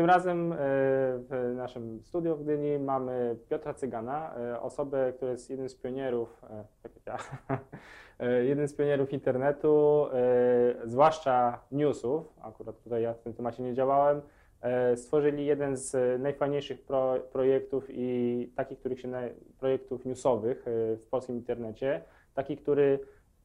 Tym razem e, w naszym studiu w Gdyni mamy Piotra Cygana, e, osobę, która jest jednym z pionierów, e, tak jak ja, jednym z pionierów internetu, zwłaszcza newsów, akurat tutaj ja w tym temacie nie działałem, stworzyli jeden z najfajniejszych pro, projektów i takich, których się projektów newsowych w polskim internecie, taki, który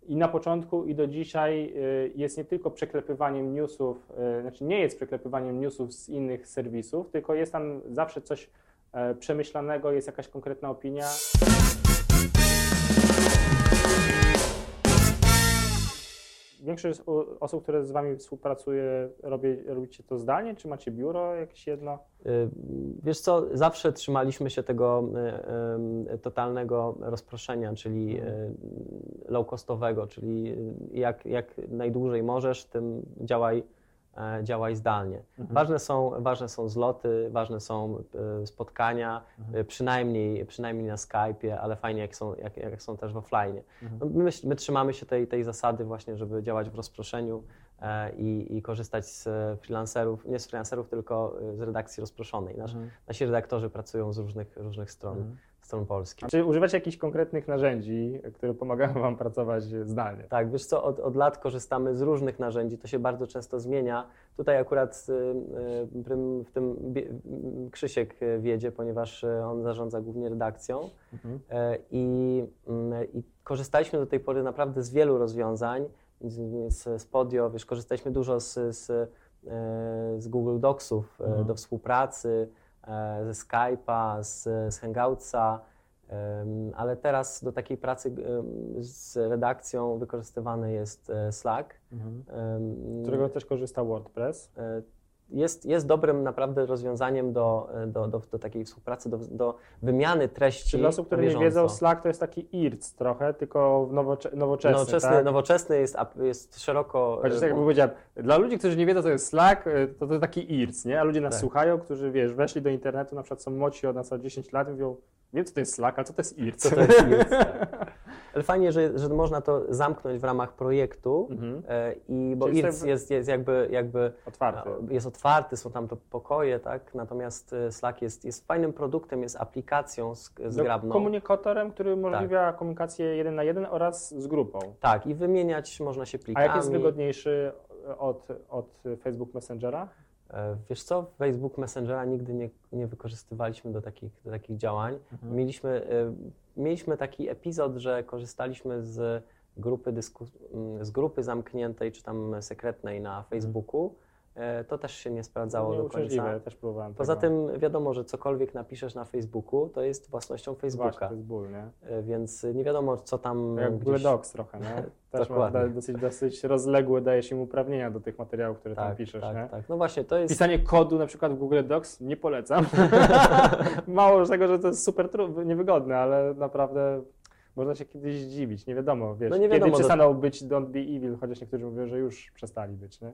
i na początku, i do dzisiaj y, jest nie tylko przeklepywaniem newsów, y, znaczy nie jest przeklepywaniem newsów z innych serwisów, tylko jest tam zawsze coś e, przemyślanego, jest jakaś konkretna opinia. Większość osób, które z Wami współpracuje, robi, robicie to zdalnie, czy macie biuro jakieś jedno? Y, Wiesz co, zawsze trzymaliśmy się tego y, y, totalnego rozproszenia, czyli low-costowego, czyli jak, jak najdłużej możesz, tym działaj, działaj zdalnie. Ważne, są, ważne są zloty, ważne są y, spotkania, y, przynajmniej, przynajmniej na Skype'ie, ale fajnie jak są, jak, jak są też w offline. No, my, my trzymamy się tej, tej zasady właśnie, żeby działać w rozproszeniu e, i, i korzystać z e, freelancerów, nie z freelancerów, tylko e, z redakcji rozproszonej. Nasz, Nasi redaktorzy pracują z różnych, różnych stron, stron. Czy używacie jakichś konkretnych narzędzi, które pomagają Wam pracować zdalnie? Tak, wiesz co, od, od lat korzystamy z różnych narzędzi, to się bardzo często zmienia. Tutaj akurat y, y, w tym m, Krzysiek y, wiedzie, ponieważ y, on zarządza głównie redakcją E, i, mm, i korzystaliśmy do tej pory naprawdę z wielu rozwiązań, z, z, Podio, wiesz, korzystaliśmy dużo z, z, e, z Google Docsów e, do współpracy, e, ze Skype'a, z, z Hangoutsa, ale teraz do takiej pracy z redakcją wykorzystywany jest e, Slack. Em, Z którego też korzysta WordPress. E, jest, jest dobrym naprawdę rozwiązaniem do, do, do, do takiej współpracy, do, do wymiany treści. Czy dla osób, które nie wiedzą, Slack to jest taki IRC trochę, tylko nowocze- nowoczesny, Nowoczesny, tak? nowoczesny jest, jest szeroko. Chociaż e, tak jak powiedziałem, dla ludzi, którzy nie wiedzą, co jest Slack, y, to to jest taki IRC, nie? A ludzie nas Tak. słuchają, którzy, wiesz, weszli do internetu, na przykład są młodsi od nas o 10 lat i mówią, wiem, co to jest Slack, ale co to jest IRC? Co to jest IRC. Ale fajnie, że, że można to zamknąć w ramach projektu Mhm. e, i bo Czyli IRC sobie- jest, jest jakby, jakby Otwarty. e, jest otwarty, są tam to pokoje, tak? Natomiast e, Slack jest, jest fajnym produktem, jest aplikacją sk- zgrabną. Komunikatorem, który Tak. umożliwia komunikację jeden na jeden oraz z grupą. Tak, i wymieniać można się A plikami. jak jest wygodniejszy od, od Facebook Messengera? E, Wiesz co, Facebook Messengera nigdy nie, nie wykorzystywaliśmy do takich, do takich działań. Mhm. Mieliśmy, e, mieliśmy taki epizod, że korzystaliśmy z grupy, dysku, m, z grupy zamkniętej czy tam sekretnej na Facebooku. E, To też się nie sprawdzało do Nieuciążliwe, końca. też próbowałem Poza tego. tym wiadomo, że cokolwiek napiszesz na Facebooku, to jest własnością Właśnie, Facebooka, to jest ból, nie? E, więc nie wiadomo, co tam Tak jak Google gdzieś... Docs trochę, nie? Też ma Dokładnie. dosyć, dosyć rozległe, dajesz im uprawnienia do tych materiałów, które tam Tak, piszesz, tak, nie? tak. No właśnie, to jest... Pisanie kodu na przykład w Google Docs nie polecam. Mało tego, że to jest super tru- niewygodne, ale naprawdę można się kiedyś zdziwić. Nie wiadomo, wiesz, No nie wiadomo, kiedy do- przestaną być don't be evil, chociaż niektórzy mówią, że już przestali być, nie?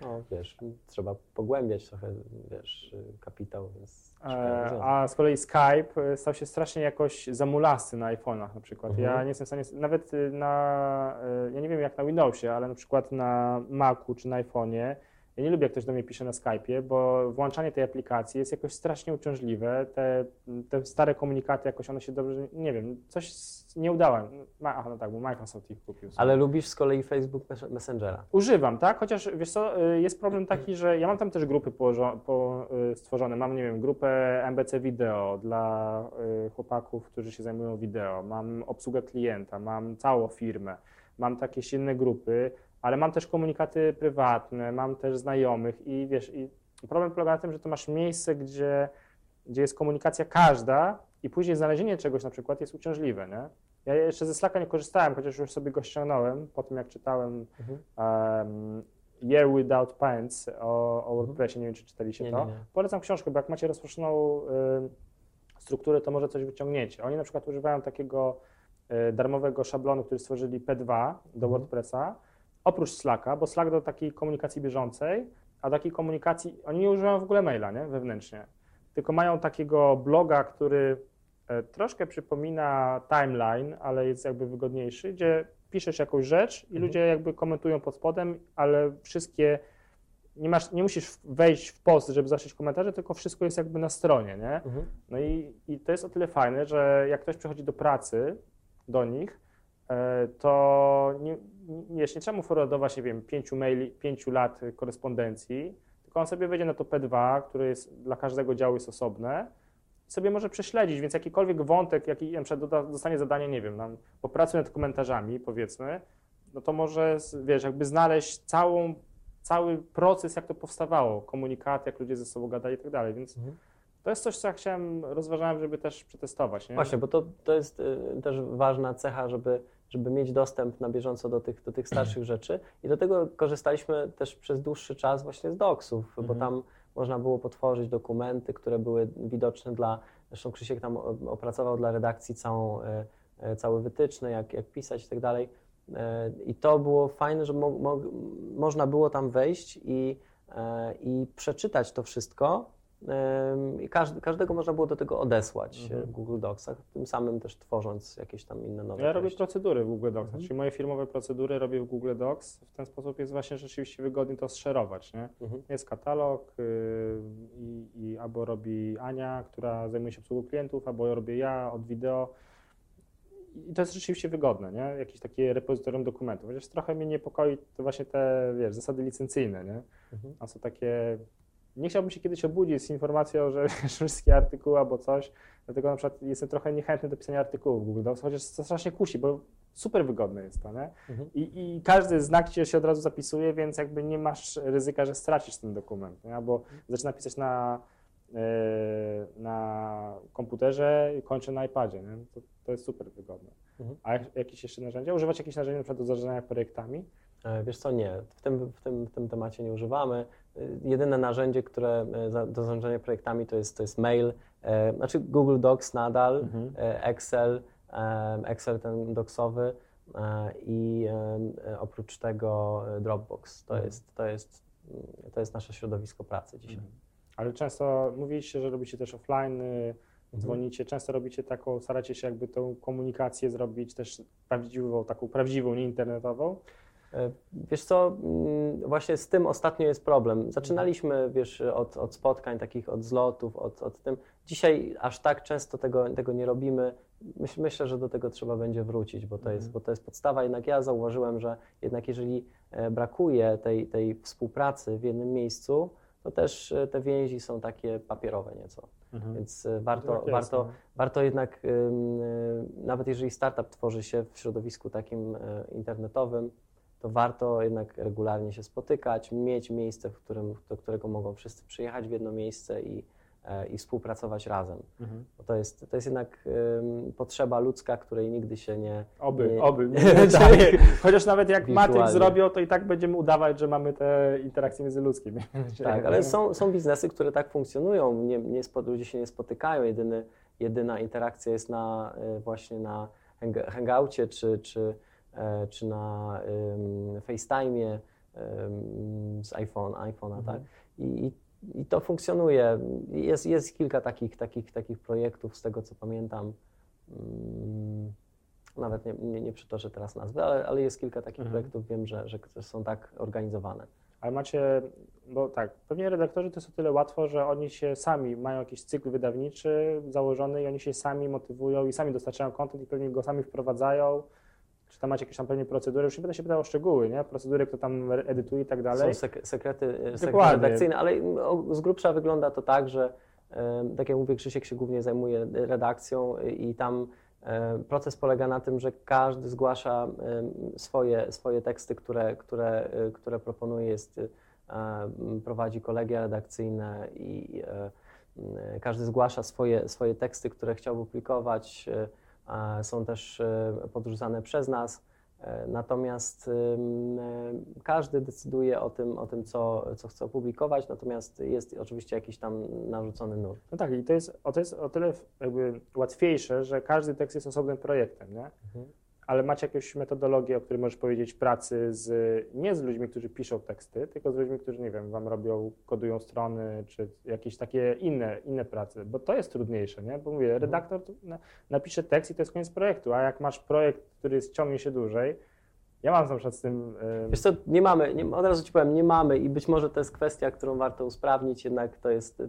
No wiesz, trzeba pogłębiać trochę, wiesz, kapitał, więc E. A z kolei Skype e, stał się strasznie jakoś zamulasty na iPhone'ach na przykład. Mhm. Ja nie jestem w stanie, nawet y, na, e, ja nie wiem jak na Windowsie, ale na przykład na Macu czy na iPhone'ie, ja nie lubię jak ktoś do mnie pisze na Skype'ie, bo włączanie tej aplikacji jest jakoś strasznie uciążliwe. Te, te stare komunikaty jakoś one się dobrze, nie wiem, coś nie udałem. Aha, no tak, bo Microsoft ich kupił. Ale lubisz z kolei Facebook Mes- Messengera. Używam, tak? Chociaż wiesz co, y, jest problem taki, że ja mam tam też grupy y, stworzone. Mam, nie wiem, grupę MBC Wideo dla y, chłopaków, którzy się zajmują wideo. Mam obsługę klienta, mam całą firmę, mam takie silne grupy, ale mam też komunikaty prywatne, mam też znajomych i wiesz, i problem polega na tym, że to masz miejsce, gdzie, gdzie jest komunikacja każda i później znalezienie czegoś na przykład jest uciążliwe, nie? Ja jeszcze ze Slacka nie korzystałem, chociaż już sobie go ściągnąłem po tym, jak czytałem Mhm. um, Year Without Pants o, o WordPressie, nie wiem, czy czytaliście Nie, to. nie, nie. Polecam książkę, bo jak macie rozproszoną y, strukturę, to może coś wyciągniecie. Oni na przykład używają takiego y, darmowego szablonu, który stworzyli P2 do Mhm. WordPressa, oprócz Slacka, bo Slack do takiej komunikacji bieżącej, a takiej komunikacji, oni nie używają w ogóle maila, nie, wewnętrznie, tylko mają takiego bloga, który e, troszkę przypomina timeline, ale jest jakby wygodniejszy, gdzie piszesz jakąś rzecz i Mhm. ludzie jakby komentują pod spodem, ale wszystkie nie, masz, nie musisz wejść w post, żeby zacząć komentarze, tylko wszystko jest jakby na stronie, nie? Mhm. No i, i to jest o tyle fajne, że jak ktoś przychodzi do pracy, do nich, e, to nie, nie, nie trzeba mu forwardować, nie wiem, pięciu maili, pięciu lat korespondencji, tylko on sobie wejdzie na to P2, które jest dla każdego działu jest osobne, i sobie może prześledzić, więc jakikolwiek wątek, jaki na przykład dostanie zadanie, nie wiem, nam popracuj nad komentarzami, powiedzmy, no to może, wiesz, jakby znaleźć całą, cały proces, jak to powstawało, komunikaty, jak ludzie ze sobą gadali i tak dalej, więc Mhm. to jest coś, co ja chciałem, rozważałem, żeby też przetestować, nie? Właśnie, bo to, to jest y, też ważna cecha, żeby, żeby mieć dostęp na bieżąco do tych, do tych starszych rzeczy. I do tego korzystaliśmy też przez dłuższy czas właśnie z docsów, bo Mhm. tam można było potworzyć dokumenty, które były widoczne dla. Zresztą Krzysiek tam opracował dla redakcji całą, e, e, całe wytyczne, jak, jak pisać i tak dalej. E, I to było fajne, że mo, mo, można było tam wejść i, i przeczytać to wszystko. I każdego można było do tego odesłać Mhm. e, w Google Docsach, tym samym też tworząc jakieś tam inne nowe Ja robię treści. procedury w Google Docs, Mhm. czyli moje firmowe procedury robię w Google Docs. W ten sposób jest właśnie rzeczywiście wygodnie to zszerować, nie? Mhm. Jest katalog yy, i, i albo robi Ania, która zajmuje się obsługą klientów, albo robię ja od wideo. I to jest rzeczywiście wygodne, nie? Jakieś takie repozytorium dokumentów. Chociaż trochę mnie niepokoi to właśnie te, wiesz, zasady licencyjne, nie? Mhm. A są takie... Nie chciałbym się kiedyś obudzić z informacją, że wiesz, wszystkie artykuły albo coś, dlatego na przykład jestem trochę niechętny do pisania artykułów w Google Docs, chociaż to strasznie kusi, bo super wygodne jest to, nie? Mhm. I, I każdy znak ci się od razu zapisuje, więc jakby nie masz ryzyka, że stracisz ten dokument, nie? Albo zaczyna pisać na, e, na komputerze i kończy na iPadzie, nie? To, to jest super wygodne. Mhm. A jak, jakieś jeszcze narzędzia? Używać jakichś narzędzi na przykład do zarządzania projektami? E, Wiesz co, nie, w tym, w tym, w tym temacie nie używamy. Jedyne narzędzie, które e, do zarządzania projektami to jest, to jest mail, e, znaczy Google Docs nadal, Mhm. e, Excel, Excel ten doksowy i oprócz tego Dropbox. To Mhm. jest, to jest, to jest nasze środowisko pracy dzisiaj. Ale często mówiliście, że robicie też offline, y, Mhm. dzwonicie, często robicie taką, staracie się jakby tą komunikację zrobić też prawdziwą, taką prawdziwą, nie internetową. E, Wiesz co, mm, właśnie z tym ostatnio jest problem. Zaczynaliśmy, wiesz, od, od spotkań, takich od zlotów, od, od tym. Dzisiaj aż tak często tego, tego nie robimy. Myśl, myślę, że do tego trzeba będzie wrócić, bo to, jest, Mhm. bo to jest podstawa. Jednak ja zauważyłem, że jednak jeżeli e, brakuje tej, tej współpracy w jednym miejscu, to też e, te więzi są takie papierowe nieco. Więc e, warto, Tak warto, no. warto jednak, nawet jeżeli startup tworzy się w środowisku takim internetowym, to warto jednak regularnie się spotykać, mieć miejsce, w którym, do którego mogą wszyscy przyjechać w jedno miejsce i, e, i współpracować razem. Mhm. Bo to, jest, to jest jednak potrzeba ludzka, której nigdy się nie. Oby, nie, oby. Tak. Czyli Chociaż nawet jak Matrix zrobią, to i tak będziemy udawać, że mamy te interakcje międzyludzkie. Tak, ale są, są biznesy, które tak funkcjonują. Nie, nie, ludzie się nie spotykają. Jedyny, jedyna interakcja jest na, y, właśnie na hang, hangoucie czy, czy, e, czy na FaceTime'ie z iPhone, iPhone'a, Mhm. tak? I, i, to funkcjonuje. Jest, jest kilka takich, takich, takich projektów, z tego co pamiętam. Ym, Nawet nie, nie, nie przytoczę teraz nazwy, ale, ale jest kilka takich Mhm. projektów, wiem, że, że są tak organizowane. Ale macie, bo tak, pewnie redaktorzy to jest o tyle łatwo, że oni się sami mają jakiś cykl wydawniczy założony i oni się sami motywują i sami dostarczają kontent i pewnie go sami wprowadzają. Czy tam macie jakieś tam pewnie procedury? Już nie będę się pytał o szczegóły, nie? Procedury, kto tam edytuje i tak dalej. Są sek- sekrety, e, sekrety redakcyjne, ale z grubsza wygląda to tak, że e, tak jak mówię, Krzysiek się głównie zajmuje redakcją i tam e, proces polega na tym, że każdy zgłasza e, swoje, swoje teksty, które, które, e, które proponuje, jest, e, prowadzi kolegia redakcyjne i e, każdy zgłasza swoje, swoje teksty, które chciał publikować. Są też e, podrzucane przez nas. E, Natomiast e, każdy decyduje o tym, o tym co, co chce opublikować, natomiast jest oczywiście jakiś tam narzucony nurt. No tak, i to jest, o, to jest o tyle jakby łatwiejsze, że każdy tekst jest osobnym projektem, nie? Ale macie jakąś metodologię, o której możesz powiedzieć, pracy z, nie z ludźmi, którzy piszą teksty, tylko z ludźmi, którzy, nie wiem, wam robią, kodują strony, czy jakieś takie inne, inne prace, bo to jest trudniejsze, nie? Bo mówię, redaktor to na, napisze tekst i to jest koniec projektu, a jak masz projekt, który ciągnie się dłużej, ja mam na przykład z tym... y, Wiesz co, nie mamy, nie, od razu Ci powiem, nie mamy i być może to jest kwestia, którą warto usprawnić, jednak to jest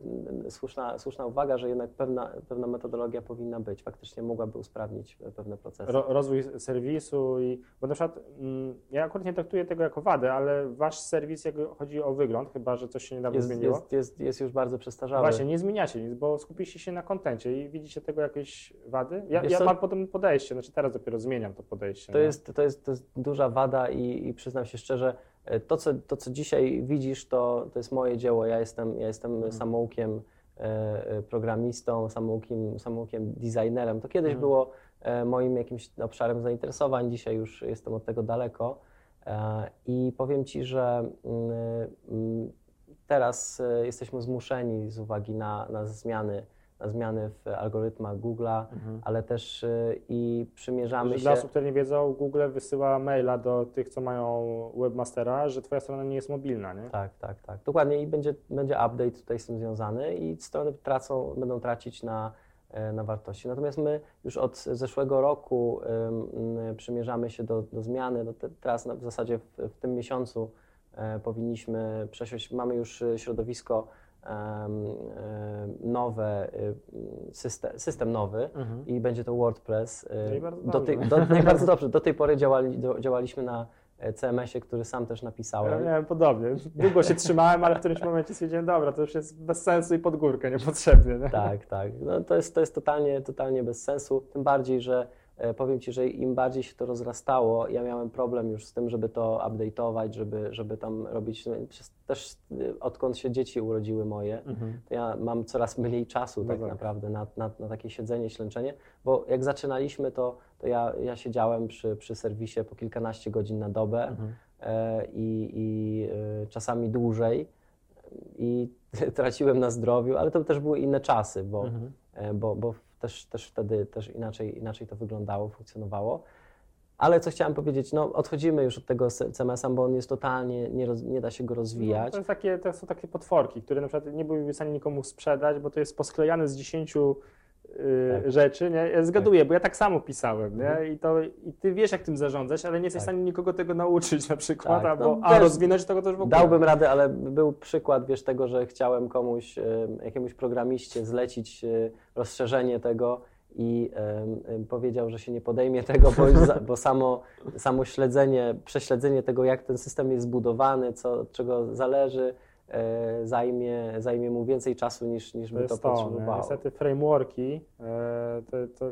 słuszna, słuszna uwaga, że jednak pewna, pewna metodologia powinna być, faktycznie mogłaby usprawnić e, pewne procesy. ro, rozwój serwisu i... Bo na przykład mm, ja akurat nie traktuję tego jako wadę, ale wasz serwis, jak chodzi o wygląd, chyba, że coś się niedawno Jest, zmieniło, jest, jest, jest już bardzo przestarzały. Właśnie, nie zmieniacie nic, bo skupiliście się na kontencie i widzicie tego jakieś wady? Ja, Wiesz ja co? mam potem podejście, znaczy teraz dopiero zmieniam to podejście. To jest, to, jest, to jest duża wada i, i przyznam się szczerze, e, to co, to co dzisiaj widzisz, to, to jest moje dzieło. Ja jestem, ja jestem Mhm. samoukiem e, e, programistą, samoukiem, samoukiem designerem. To kiedyś Mhm. było moim jakimś obszarem zainteresowań, dzisiaj już jestem od tego daleko. I powiem Ci, że mm, mm, teraz jesteśmy zmuszeni z uwagi na, na zmiany, zmiany w algorytmach Google'a, Mhm. ale też e, i przymierzamy Że się. Dla osób, które nie wiedzą, Google wysyła maila do tych, co mają webmastera, że twoja strona nie jest mobilna, nie? Tak, tak, tak. Dokładnie i będzie, będzie update tutaj z tym związany i strony tracą, będą tracić na, e, na wartości. Natomiast my już od zeszłego roku y, przymierzamy się do, do zmiany. No te, teraz w zasadzie w, w tym miesiącu e, powinniśmy przesiąść, mamy już e, środowisko nowe, y, system, system nowy Mhm. i będzie to WordPress. y, No do tej, do, no bardzo dobrze. Do tej pory działali, do, działaliśmy na e, CMS-ie, który sam też Ja napisałem. miałem podobnie. Długo się trzymałem, ale w którymś momencie stwierdziłem, dobra, to już jest bez sensu i pod górkę, niepotrzebnie. Nie? Tak, tak. No, to jest, to jest totalnie, totalnie bez sensu. Tym bardziej, że powiem Ci, że im bardziej się to rozrastało, ja miałem problem już z tym, żeby to update'ować, żeby, żeby tam robić. no, Też e, odkąd się dzieci urodziły moje, Mhm. to ja mam coraz mniej czasu No tak tak. naprawdę na, na, na takie siedzenie, ślęczenie, bo jak zaczynaliśmy, to, to ja, ja siedziałem przy, przy serwisie po kilkanaście godzin na dobę Mhm. e, i, i e, czasami dłużej i traciłem na zdrowiu, ale to też były inne czasy, bo, Mhm. e, bo, bo też, też wtedy też inaczej, inaczej to wyglądało, funkcjonowało. Ale co chciałem powiedzieć, no odchodzimy już od tego CMS-a, bo on jest totalnie, nie, roz, nie da się go No, rozwijać. to, jest takie, to są takie potworki, które na przykład nie byłyby w stanie nikomu sprzedać, bo to jest posklejane z 10 y, Tak. rzeczy. Nie? Ja zgaduję, bo ja tak samo pisałem. Nie? Mhm. I, to, I ty wiesz, jak tym zarządzać, ale nie jesteś w Tak. stanie nikogo tego nauczyć na przykład, Tak, albo no, a rozwinąć tego też w ogóle. Dałbym radę, ale był przykład, wiesz, tego, że chciałem komuś, em, jakiemuś programiście zlecić e, rozszerzenie tego i powiedział, że się nie podejmie tego, bo, bo samo, samo śledzenie, prześledzenie tego, jak ten system jest zbudowany, co, od czego zależy, zajmie, zajmie mu więcej czasu niż, niż To by to to. potrzebowało. Niestety frameworki e, to, to,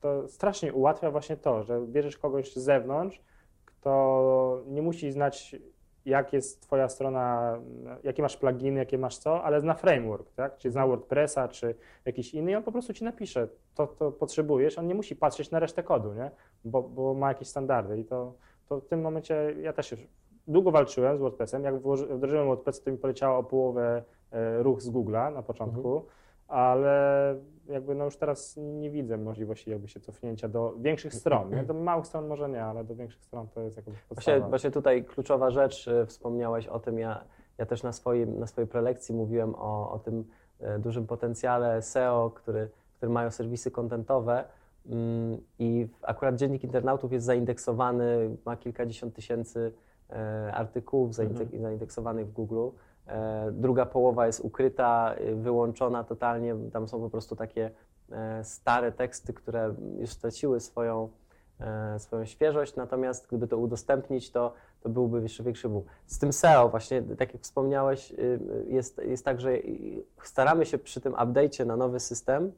to strasznie ułatwia właśnie to, że bierzesz kogoś z zewnątrz, kto nie musi znać, jak jest twoja strona, jakie masz pluginy, jakie masz co, ale zna framework, tak? Czy zna WordPressa, czy jakiś inny i on po prostu ci napisze to, co potrzebujesz. On nie musi patrzeć na resztę kodu, nie? Bo, bo ma jakieś standardy i to, to w tym momencie ja też już długo walczyłem z WordPressem. Jak wdrożyłem WordPress, to mi poleciało o połowę e, ruch z Google'a na początku, ale jakby no już teraz nie widzę możliwości jakby się cofnięcia do większych stron. Nie? Do małych stron może nie, ale do większych stron to jest jakby Właśnie, podstawa. właśnie tutaj kluczowa rzecz, e, wspomniałeś o tym, ja, ja też na, swoim, na swojej prelekcji mówiłem o, o tym e, dużym potencjale SEO, który, który mają serwisy kontentowe mm, i akurat Dziennik Internautów jest zaindeksowany, ma kilkadziesiąt tysięcy artykułów zainde- Mhm. zaindeksowanych w Google. E, druga połowa jest ukryta, e, wyłączona totalnie, tam są po prostu takie e, stare teksty, które już straciły swoją, e, swoją świeżość, natomiast gdyby to udostępnić, to, to byłby jeszcze większy boom. Z tym SEO właśnie, tak jak wspomniałeś, y, jest, jest tak, że y, staramy się przy tym update'cie na nowy system e,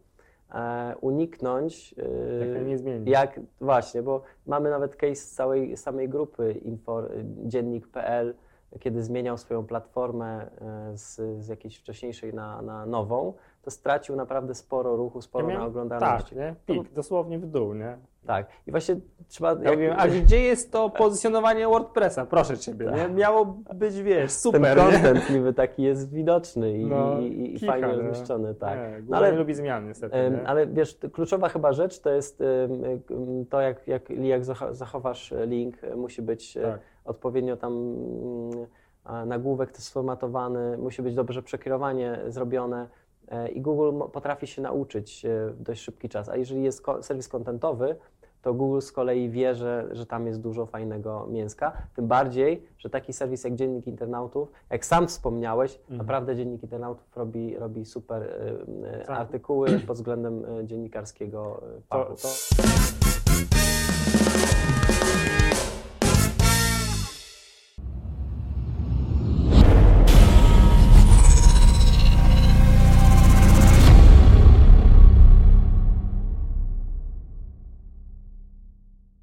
uniknąć y, Jak nie zmienić. jak właśnie, bo mamy nawet case z całej samej grupy Infor, dziennik.pl, kiedy zmieniał swoją platformę e, z, z jakiejś wcześniejszej na, na nową, to stracił naprawdę sporo ruchu, sporo Ja na oglądalności. Tak, nie? Pik, dosłownie w dół, nie? Tak. I właśnie trzeba. Ja mówię, a gdzie jest to pozycjonowanie WordPressa? Proszę Ciebie, nie? Miało być, wiesz, Tak. ten super, nie? content niby taki jest widoczny i, No, i, i, fajnie nie? rozmieszczony, tak. Nie, No ale- nie lubi zmian niestety, nie? Ale wiesz, kluczowa chyba rzecz to jest to, jak, jak, jak zacho- zachowasz link, e, musi być e, Tak. odpowiednio tam mm, nagłówek sformatowany, musi być dobrze przekierowanie zrobione i Google potrafi się nauczyć e, w dość szybki czas. A jeżeli jest serwis kontentowy, to Google z kolei wie, że, że tam jest dużo fajnego mięska. Tym bardziej, że taki serwis jak Dziennik Internautów, jak sam wspomniałeś, Mhm. naprawdę Dziennik Internautów robi, robi super y, y, artykuły pod względem dziennikarskiego fachu. to,